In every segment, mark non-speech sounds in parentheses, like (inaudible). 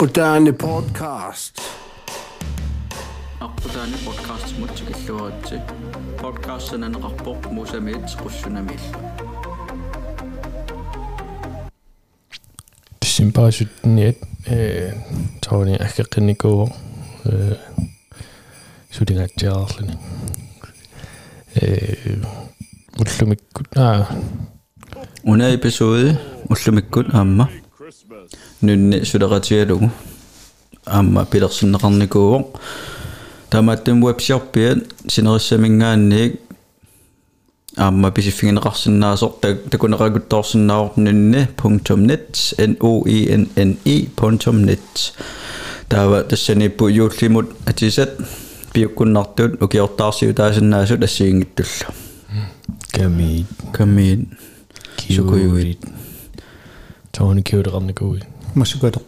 Moderne podcast. Aqutaani podcast mutsikilluaratsi podcastsananaqarpoq musamiit qussunamiil тиссимпарасуттниат э тауни аккеққинникуу э сулингаатсиаарлуни э уллумиккут аа уна эпизоди уллумиккут аама нунни сулератигалугу аама пилерсиннеқарникууоқ тамааттум вебсиорпиат синериссамингаанниик аама писиффигинеқарсинаасор такунеқагуттоорсинаавор нунни .net n o e n n e.net таава тассаниппу юуллимут атисат пиуккуннартут укиортаарсиу таасиннаасут ассиингиттулла камит камит сукуйуит тауни киудеқарникууи масукатор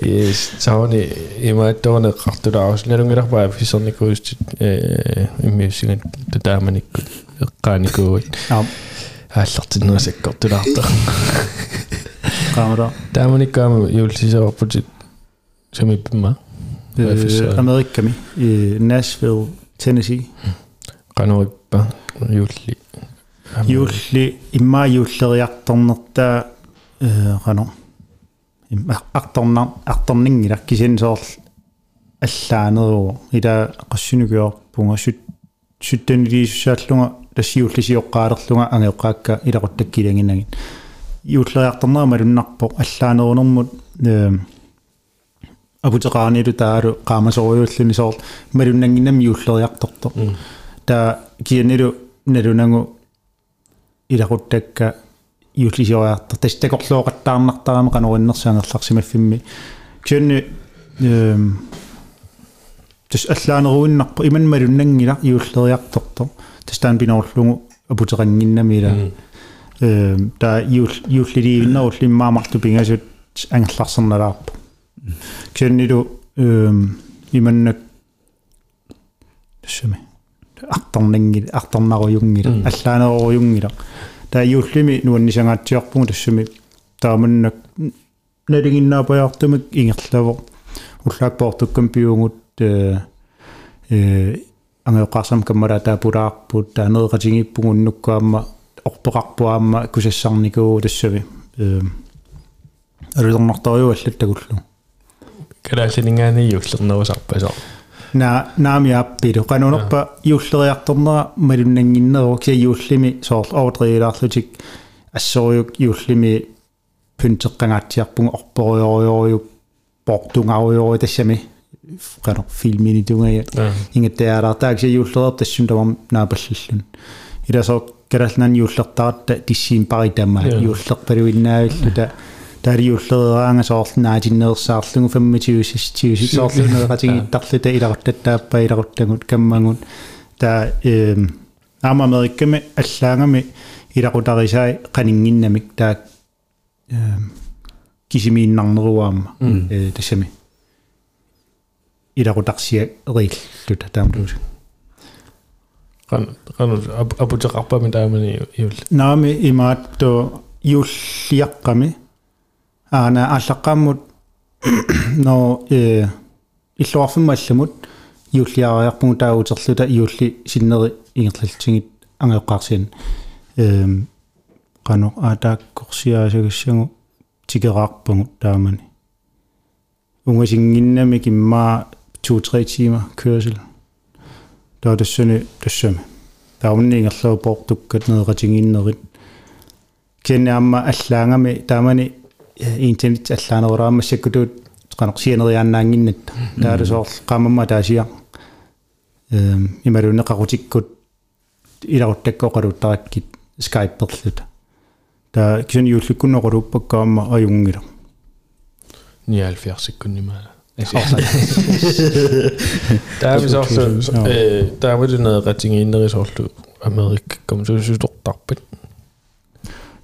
yes тауни имааттоорне қартулаарусналунгиларпаа фисерникуустит э иммиусигат татааманиккут эққааникууит аа ааллартиннерасаккортулаартар qaamara тааманиккаама юулсисеорпутит самиппима америкками и Nashville Tennessee канориппа юулли юулли имма юуллериарторнертаа э qano арторна арторнингила кисинсоорл аллаанеруу ила qassунугиорпунга сут суттанилииссааллунга тассиуллисиоққаалерлунга ангеоққаакка илақуттаккилангинагин юуллериарторнера малуннарпо аллаанерунэрмут э абутеқаанилу таалу qaamasoruйуллуни соор малуннангиннам юуллериарторто та кианилу налунагу илақуттакка юуллисиориарта тастакорлуоқаттаарнартарама канориннерсаангерларсимаффимми кианни эм тас аллаанеруиннарпа иман малуннангила юуллериарторто тастаан пиноорлугу апутеқангиннамила эм та юул юуллиливиннеруллиммаамарту пингасут ангерларсерналаарпа кианнилу эм иманнак тассами арторнангил арторнаруйунгила аллаанеруйунгила таа юуллими нуаннисангаатсиарпугу тассами тааманнак налигиннаапаяртумик ингерлаво уллаакпоортуккам пиугут э э ангеоқарсам каммала таапулаарпут таанеэқатингиппугуннуккаама орпеқарпуаама кусассарникуу тассами. Э арилернартариу аллаттагуллу. Калаасинингаани юуллернерусарпасоо на наами аппилу канунерпа юуллериарторнера малуннангиннеру кия юуллими соор овдриилаарлутик ассориук юуллими пүнтеққангаатсиарпунга орпориориориук портунгариори тассами кано филмини тунгая ингаттаалаартаак кия юуллерер тассун тамам наапаллиллун иласоо калалнан юуллертаратта тиссиим паритамма юуллерпалуиннаавиллута тариуллераанга соорлнаатиннерсаарлугу 25 60 соорлунератигиттарлута (laughs) илараттааппа иларуттагут каммангут та эм аама америкками аллаангами илакутарисаи qaninginnamik таак эм кисимииннарнеруаама э тассами. Илакутарсиа эриллута таамлуус кан кан апутеқарпами таамани юул наами имаатто юуллиаққами аана аллаққаммут но э иллуарфиммалламут юуллиариарпугу таагутерлута юулли синнери ингерлалтингит ангеоққарсиан эм qano аатааккорсиаасагассагу тикераарпагу таамани унгасингиннами киммаа 2-3 тима kørsel таа тассани тассами таунни ингерлуу портуккат неэратингиннерит кеннаамма аллаангами таамани интернет аллаанераамассаккутуут qanорсианериааннаангиннат таалусоор qaamamma таасиа эм ималунеқарутиккут иларуттаккоқалуттараккит скайпперлута таа кисун юуллуккуннеқулуппаккаама аюнгила 79 секундимаа таамисоорлу э таамилунеэ ратингииннерисоорлу америк комсусутортарпат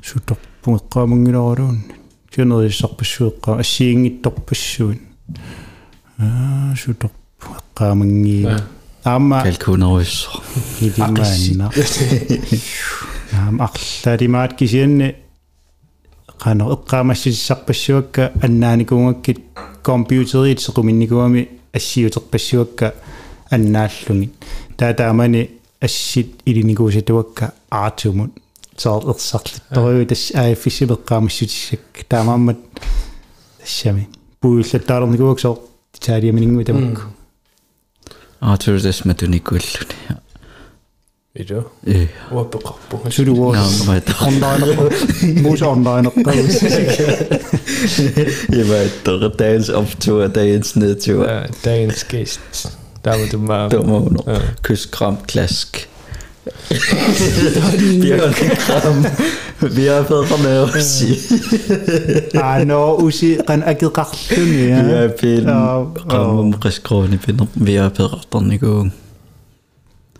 суторпугеққаамангиларуун кюнерissarpassueqqa ассиингитторпассуин аа суторпугеққааманги аама калкунеруссо идимаанна аама арлалимаат кисианни qano eqqaamassissarpassuakka annaanikungakki компьютерит sequmинникуами ассиутерпассуакка аннааллугит таатаамани ассит илиникуусатуакка аартумут соор ерсарлитториу тас ааффисси пеққаамассутиссак таамааммат тассами пуиллаттаалерникуак соор титаалиаминингуи тамакку Arthur des matunikkulluni. Ido. Э. Уаппеқарпу. сулуоо Нааммат. онлайн муус онлайн эққавис Ивааттор dagens optur, dagens nedtur. Dagens gæst. Der var du meget. Dummer Ja. Kys Birkengram. Birkengram aussi. Ah non, aussi (laughs) kan agil qarlun ya. Ya pin. Qam qisqruni pin birqartarniku.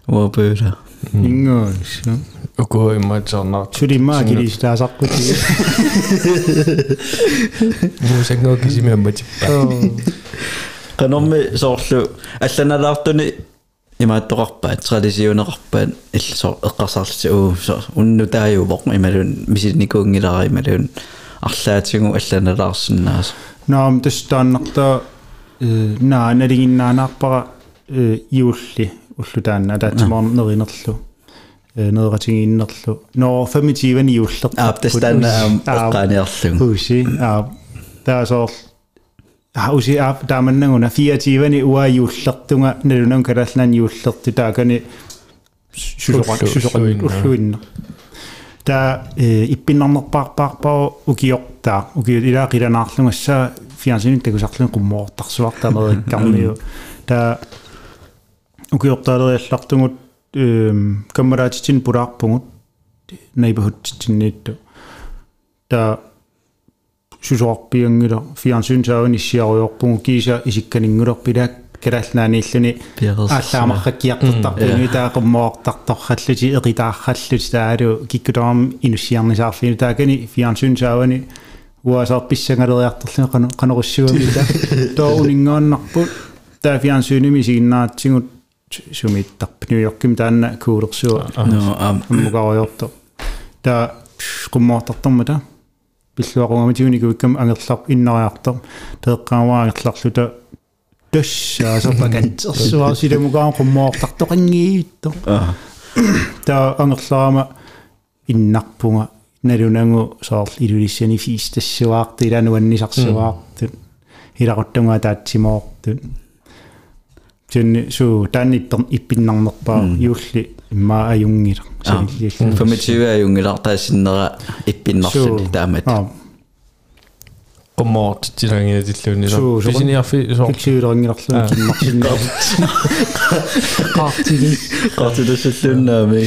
Wa bula. Ingoosh. Uko immatsarnar. Sulima kilistasaqquti. Muusangoo kisimammatippa. Qanormi soorlu allanaalaartuni имааттоқарпаат традиционеқарпаат иллсоо эққарсаарлути уу со уннутааювоқ ималун мисинникуунгилара ималун арлаатигу алланалаарсинаас наам тастааннарта э наа налигиннаанаарпара э иулли уллутаанна атаатсимаар неринерлу э нерратигииннерлу ноо 25 иуллер аа тастаана эққааниарлугу уси аа таасоор а уси аа тааманнагуна 24 уа иуллертунга налунам калаалнаан иуллерту таакани сусоқак сусоқак уллуинна та э иппиннарнерпаарпаарпаа укиортаа уки илаақиланаарлунгассаа фиансинит такусарлун qummoortarsuartamerikkarniu та укиортаалериаллартугут эм камераатитин пулаарпугут neighborhood-тинниитту та сусоорпиангила фиансинтааван иссиаруйорпугу киса исикканингулерпилаак калаалнаанииллуни ааллаамарраккиартартарпуни таақуммоортарторхаллути эқитаархаллути таалу киккутаарми инуссиарнисаарлини таакани фиансинтаавани уасаарписсангалериарторлуни қано қанеруссуамита тоо унингааннарпут таа фиансиними сигиннаатсигут сумиттарп ньюйорким таанна куулерсуа no am аммукариорто та qummoortartarmata пиллуақунгаматиуникуиккам ангерлар иннариартар теэққааваагерларлута тассаасерпакантэрсуар силамукаан qummoortartoqangiitto ah та ангерларама иннарпунга налунангу соор илулиссани фиистассуаарт илануаннисарсуаартут иларуттунга таатсимоортут тэн суу таанниттер иппиннарнерпаа юулли имма аюнгила савиллиаллу famitiua jungilartaasinera ippinnarluni taamat Qummoort tilangina tilluni. Suu, se on- Pisiniarfi so. иксиулерингиларлу киннарсиннаа qaartigi qaatulusulluunnaami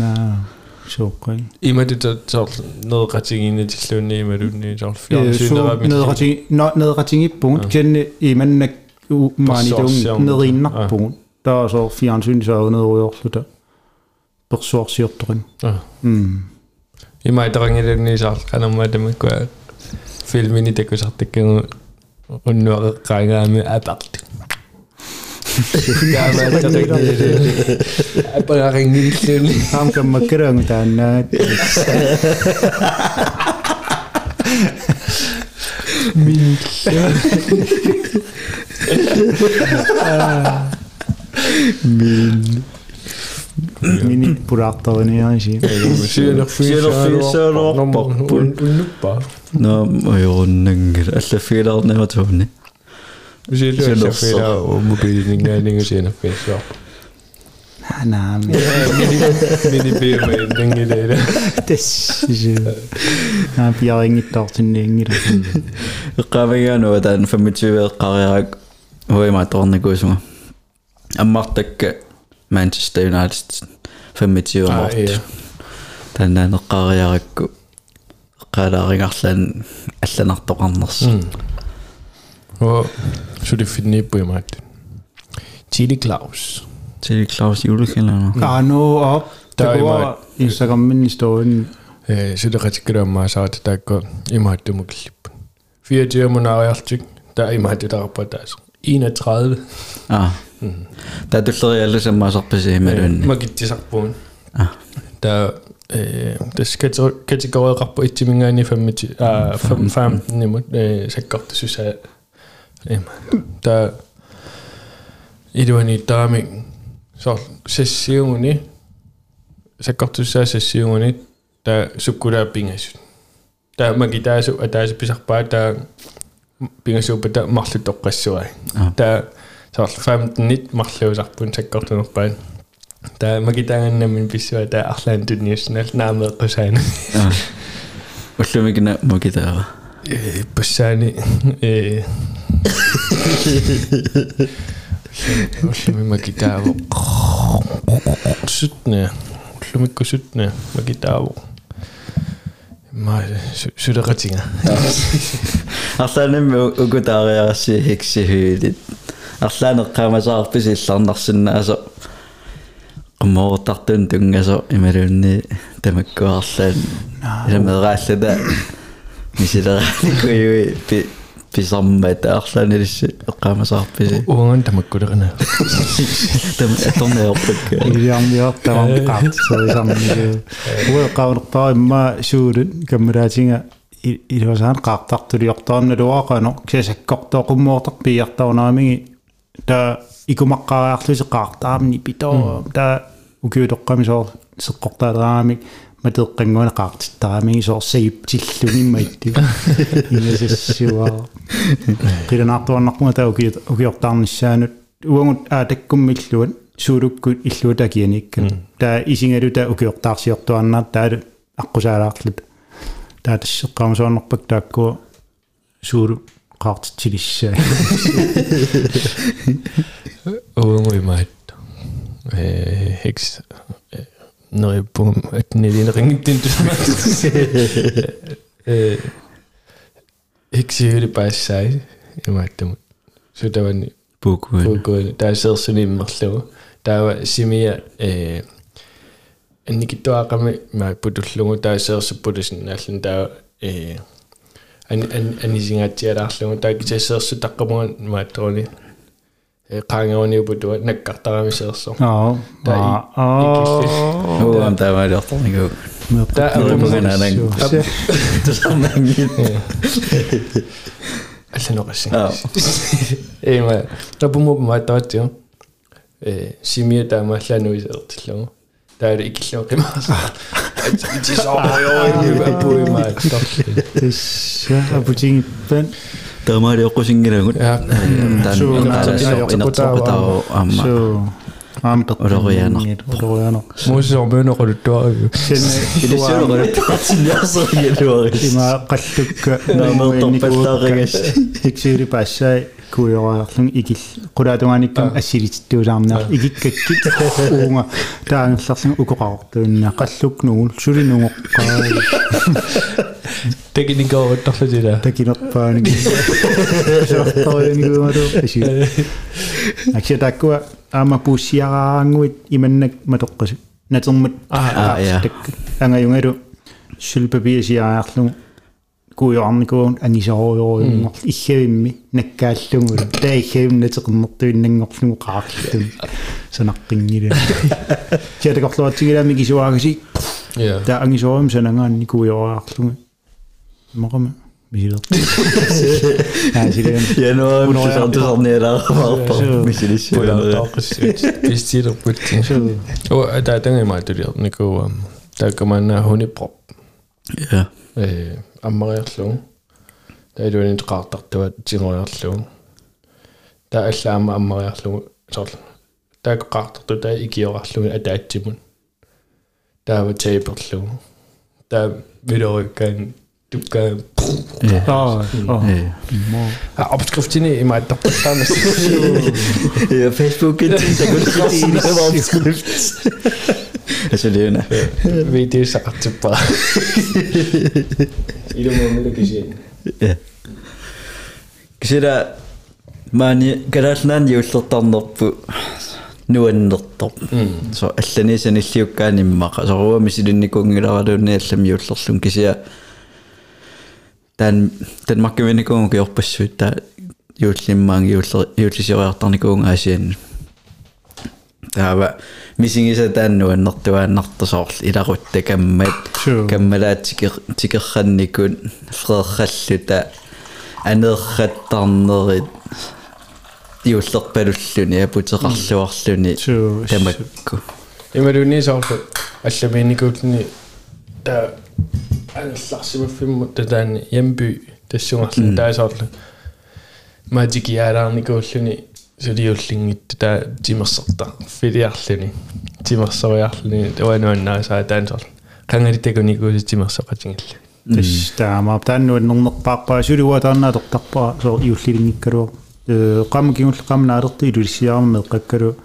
naa сооққай Imadi så noget ratingina tilluni imadunni så. суу нерати нератингиппугут кенни иманнак маанитун нериннарпугут таасоо фиансун саагнеруйорлута персуарсиорторин (laughs) Ah. м Imadi rangilunni så kanamma tamakku filmini takusartikku unnuaqeqqaangaami apart. (laughs) Mini purato ne anji. Sirofisa roppakpun. No, jo, nengir. Alla fila ne va tuni. Sirofisa och mobilningen sirofisa. Na, mini firma indengi leire. Tes. Na piaring tartindengi. Qavinga no dan 25 qariraak. Hoi ma tornikuusma. Ammartakka Og så er det finne på mig. Chili Claus. til Claus julekalender аа ноо ап Der er такуа инстаграммин исторien Øh, Så er det rigtig godt mig, så er det der går i mig, det må klippe. 24 måneder jeg der er i mig, det der er på deres. 31. ah tatulleri allusammaasarpasi imalunni Mä kitti sagt på Ah. Der э тэс категориақарпу итсимингаани фаммити аа фам фам нимут э саккартусуса эм та идуани таами сор сессиуни саккартуссаа сессиуни та суккулаа пингасут та магитаасу атаасу писарпаа та пингасуупата марлу тоққассуа та сор 15 марлуусарпун саккартунерпаан та магитаанганнамин писсуа та арлаан тунниуснал наамеэққусаана уллумикна мукитаава э пассаани э уллуми магитааво сутне уллумикку сутне магитааво ма сулеқатинга арлаанамми укутаариарасси хиксихуилит арлаанеққамасаарпис илларнарсинаасо qummoortartun tungaso imalunni tamakkuарлаан иламерааллата мисилерааникуйуи пи писармата арлаанилисси эққамасаарписи уанган тамаккулерина там аторнеорпакка илиармиар тавам qaartserисарнигу уэ qaunерпаа имма суулут каммалаатинга илуасаан qaartartuliortaarnaluaqano кисаккортоо qummoortar пиартарнаамиги та икумаққариарлуси qaartaamni питоо та укиулеққамисоор сеққортаалераамик матеэққангуна qaartittaraamиги соор саиптиллугимма итту (laughs) инасассуа қиланаартуарнарпуга та уки укиортаарниссаанут уангут аа таккуммиллуат суулуккут иллуата кианикка таа исингалу та укиортаарсиортуаннаат таалу аққусаалаарлут. Таа тассеққамасуарнерпак тааккуа суулу qaartitsilissаа уангуимаат э хекс нэриппум атнилин рингиттин тусмат э хексиули паассаи имааттаму сутавани пукуа пукуа таасерсуниммерлугу таава симия э анникиттуаақами маа путуллугу таасерсуппулусиннааллун таава э ан ан анисингаатсиалаарлугу таакисассерсу таққамуан маатторуни э qaangauniuputtua nakkartaramisерсо аа Таа аа уам таамаалиорторнигу таа апумганаанан тусарнангит алланеқассин Аа. эма тапуму маатаатио э симия таамааллаануисеэртиллугу таали икиллуа (laughs) Gdzie 잡아요. 보이 말. 부징 pen. Tamari aku singkirang. Dan aku tahu tahu amma. Am Rogoyano. Rogoyano. Mosi on beno ko to. Sen ile sero ko to sinyaso ye do. Ima qallukka. Na mo toppallaagas. Iksiri passai. Куйораарлун икил qulaatugaanikkam ассилититтуулаарнаа игиккаккит. Уунга. Таангерларлун укоқаортуунна қаллук нугул сулинугоққаа текникоо торлутила такинерпааник сорторингуумалу аси аксиатаккуа аама пуссиараангуит. Иманнак матоққасу натермат Аа, я. ангаюнгалу kuujoarnikuun anisoriorjunngerl iggiimmi nakkaallungula taiggiimnateqernertuinnaggorluqaarlum sanaqqinngilu siatakorluatigilami kisuaagasi ta angisorum sanangaanni kuujoraarlunga maqama Misschien dat. (laughs) ja, zie je. Ja, nou, moet je dan dus al neer aan Misschien is het. Ja, is het op het. Oh, eh, daar is ik maar te deel. Ik hoor, daar kan. Eh, ja. Э аммариарлугу таалуани теқартартуат тигориарлугу таа аллаама аммариарлугу сорл тааққартарту таа икиорарлугу атаатсимун таава тейперлугу таа видеориккаан туккаа аа аа э. А обскрифтини имааттарпаллаанас я фейсбук (laughs) ит такулсинаварскрифт асалиуна видео сaqartippa илумуумилу кисиин я кисила маани галаалнаан юуллертарнерпу нуаннерторп со алланисан иллиуккааниммаqa соруами силинникунгиларалуунни аллам юуллерлун кисиа тан тан маккавиникуун киорпассуит та юуллиммаан юуллер юуллисиориартарникуун аасиан таава мисингиса тааннуаннэртуааннартусоорл иларутта каммат Sure. каммалаатикер тикерранникун фреерраллута анеерраттарнерит иуллерпалуллуни апутеқарлуарлуни Sure. тамакку ималуни соорлу алламиникуулни та анерларсимаффиммут татаани ямби тассунгарлу таасоорлу матикиалаарникууллуни сулиуллингитта таа тимерсерта филиарлуни тимерсориарлуни туануаннаасаа таансоорлу кангалитакуникууси тимерсоқатингилла тас таама тааннуаннернерпаарпаа сулуа тааннаатортарпаа соо иуллилингиккалуа э qam кингулл qam наалерти илулиссиаармеэ qakkalu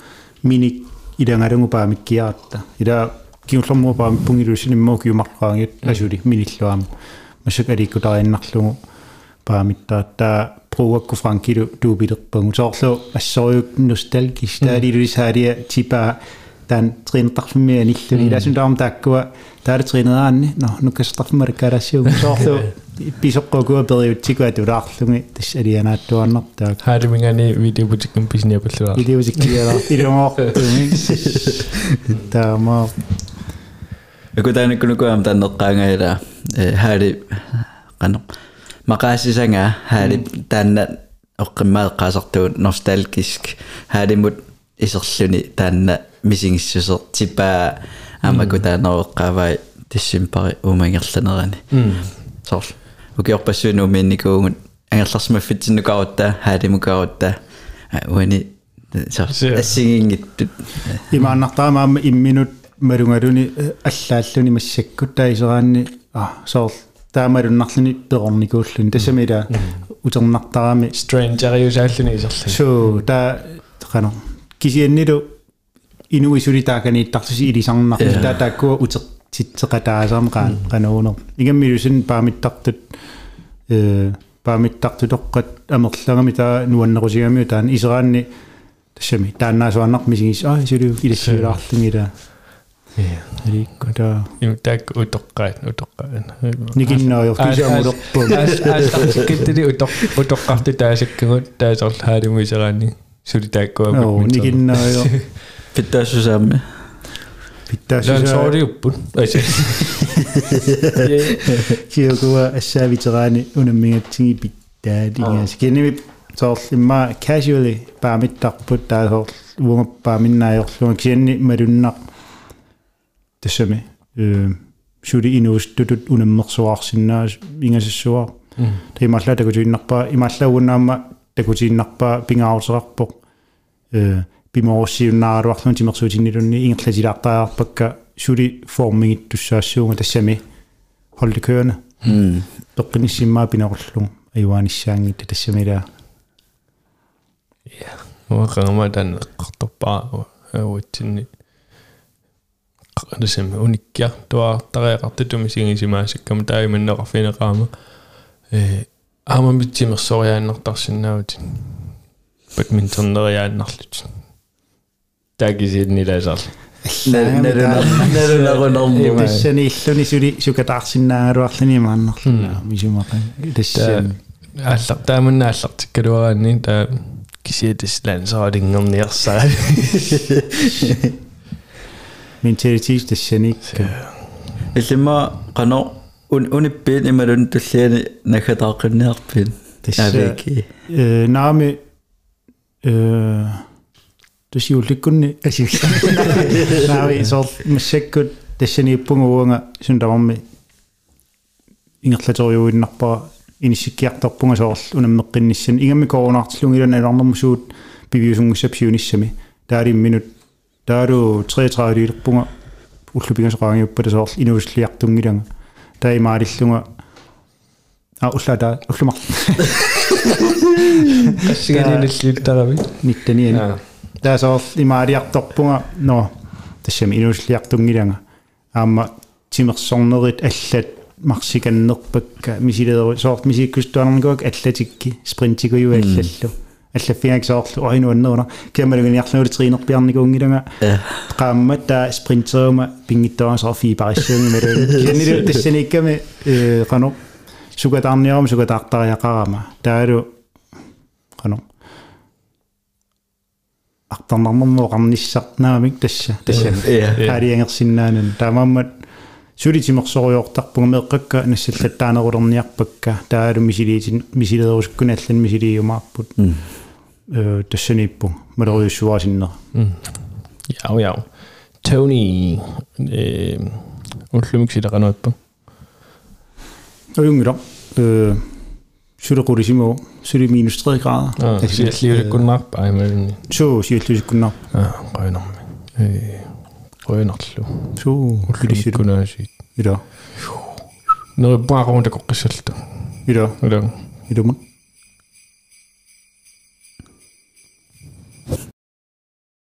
миник идангалугу паамиккиаратта ила киуллэрмуа паамиппунгилуссиниммоо киумарраангит асули миниллуаама масак аликкутарианнарлугу паамиттаатта пруакку франкилу туупилерпагу соорлу ассориук ностальгис таалилуисаалия типа тан тринтарфимми аниллуни иласун таам тааккуа таали тринераанни но нуккастарфимариккалассиугу соорлу писоққукуа периутсикуа тулаарлуги тас алианааттуарнартаак хаалимингани видеопутиккум писниапаллуаа идиусиккиала (laughs) илумаортуми таама акутаанаккунукуам тааннеққаангаила э хаали қано мақаасисанга хаали таанна оққиммаеққаасартуут ностальгиск хаалимут исерлүни таанна мисингиссусер типа амакутаанереққавай тиссимпари умангерланерани сорл укиорпассуунуу минникуугут ангерларсимаффитсиннукаарутта хаалимукаарутта уани сор ассигингиттут имааннартаамаама имминут малунгалуни аллааллуни массаккут таисераанни а соор таамалуннарлуни перорникууллуни тассамила утернартарами странджериусааллуни исерлу суу та қано кисианнилу инуисули тааканииттартуси илисарнарни таа тааккуа утер титсеқатаасаам qaан qanuunер игаммилусин паамиттартут э паамиттартутоққат амерллагами таа нуаннерусигами. Таан исераанни тассами тааннаасуаннар мисигис. Аа сулу илассуулаарлугила рикко таа им так утоққаат утоққаан никиннаajor кисаамулерпум аастартиккиттили утоқ утоққарти таасаккагут таасорл хаалимуисераани сулитааккуа оо никиннаajor фиттаассусаами лан питтаасуса сориуппут аси киокуа ассаавитераани унаммигатсиги питтаалингаас киними соор имма casually паамиттарпут таасоор унгаппааминнаajorluга кианни малуннақ тассами э шули инуустутут унаммерсуарсиннаас ингасассуар тималла такутииннарпаа ималлагунаама такутииннарпаа пингаарусеқарпоқ э пимоорсиуннааруарлун тимерсуутиннилунни ингерлатилаартааарпакка шули формингиттуссаассуунга тассами holde kørende м peqqinissimmaa pinequllu ayuanissaangittu tassamila уақангама таан эққарторпаа ауатсинни qanasam unikkia tuaartareeqartutumi sigisимаасаккама таиманнеқарфинеқаама э аамамитсимерсориааннартарсиннаавут бадминтоннериааннарлут тагисинниласар нэрунарунарму тассани иллуни сули сукатаарсиннаагаруарлани мааннарлунаа мисумаqa тассани ааллар тааманна ааллартиккалуараанни таа кисиатис лансаалингерниарсаа mentalitet tassani иллима qano un unippiin imalun tulliani nakataaqinniarpin aviki э наами э тасиулликкунни асигса наави соор массаккут тассанииппунгууга сунтаварми ингерлаториуиннарпаа иниссиккиарторпунга соорл унаммеққинниссан игамми коронартиллунгилана иларнэрмусуут пивиусунгуссапсиуниссами таалимминут таалу 33 лилерпунга уллупигасоqaangiupпата соорл инуuslliartungilanga таимаалиллунга а уллата уллумар ассиганиналлиуттарави ниттаниани таасоор имаалиарторпунга но тассами инуuslliartungilanga аама тимерсорнерит аллат марсиканнерпакка мисилееру соорт мисиккустуанерникуак аллатикки спринтикуйу аллаллу аллаффингак соорлу оинуаннерна кемалугиниарлуут тринерпиарникуунгилага qaamma taa sprinteruma pingittaasara fiiparissuungi malun kiannilu tassaniikkami qanu sukatarniarum sukataartariaqarama taalu qanu артарнарнэрмоо qarnissarnaamik tassa tassa Ja. таалиангерсиннаанан таамааммат сулитимерсориортарпуга меэккакка нассаллаттаанерулерниарпакка таалу мисилиитин мисилерусуккуналлан мисилиумаарпут э тассаниппу малериуссуасиннер яу яу Tony э уллумик силеқануаппа оюнгила э сулеқулисиму сули минус 3 градер аа сиаллиуликкуннаарпа аймални суу сиаллусиккуннар аа қойнарми э қойнарлу суу уллисилу уллумиккунаасиит ила нерпаарунта коққиссалта ила улан илумат